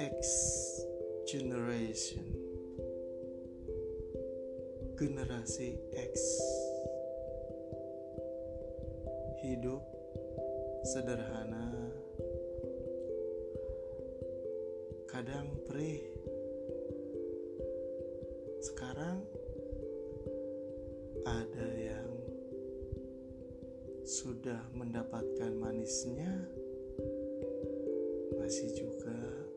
X Generation Generasi X. Hidup sederhana. Kadang perih. Sekarang ada yang sudah mendapatkan manisnya masih juga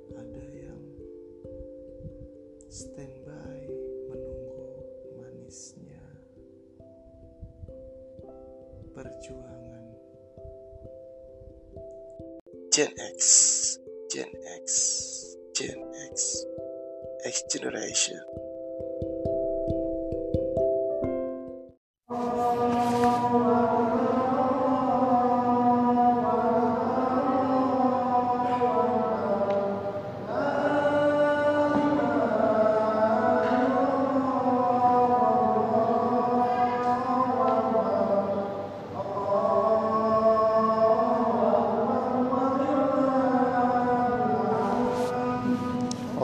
standby menunggu manisnya. Perjuangan. Gen X Gen X Gen X X Generation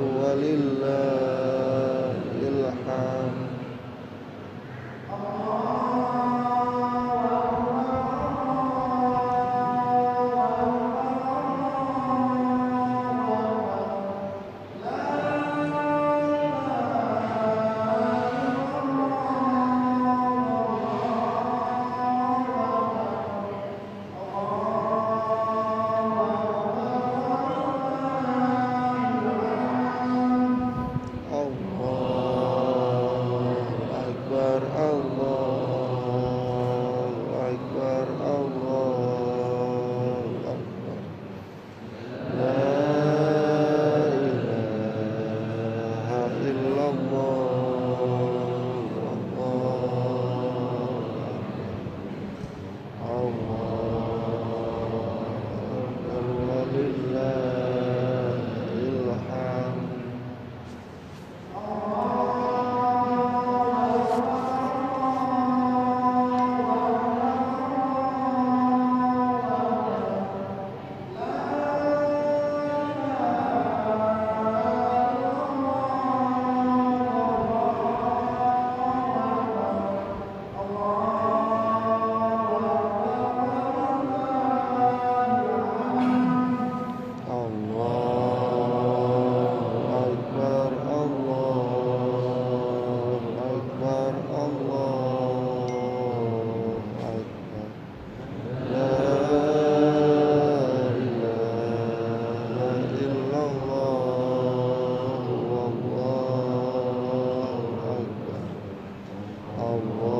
ولله الله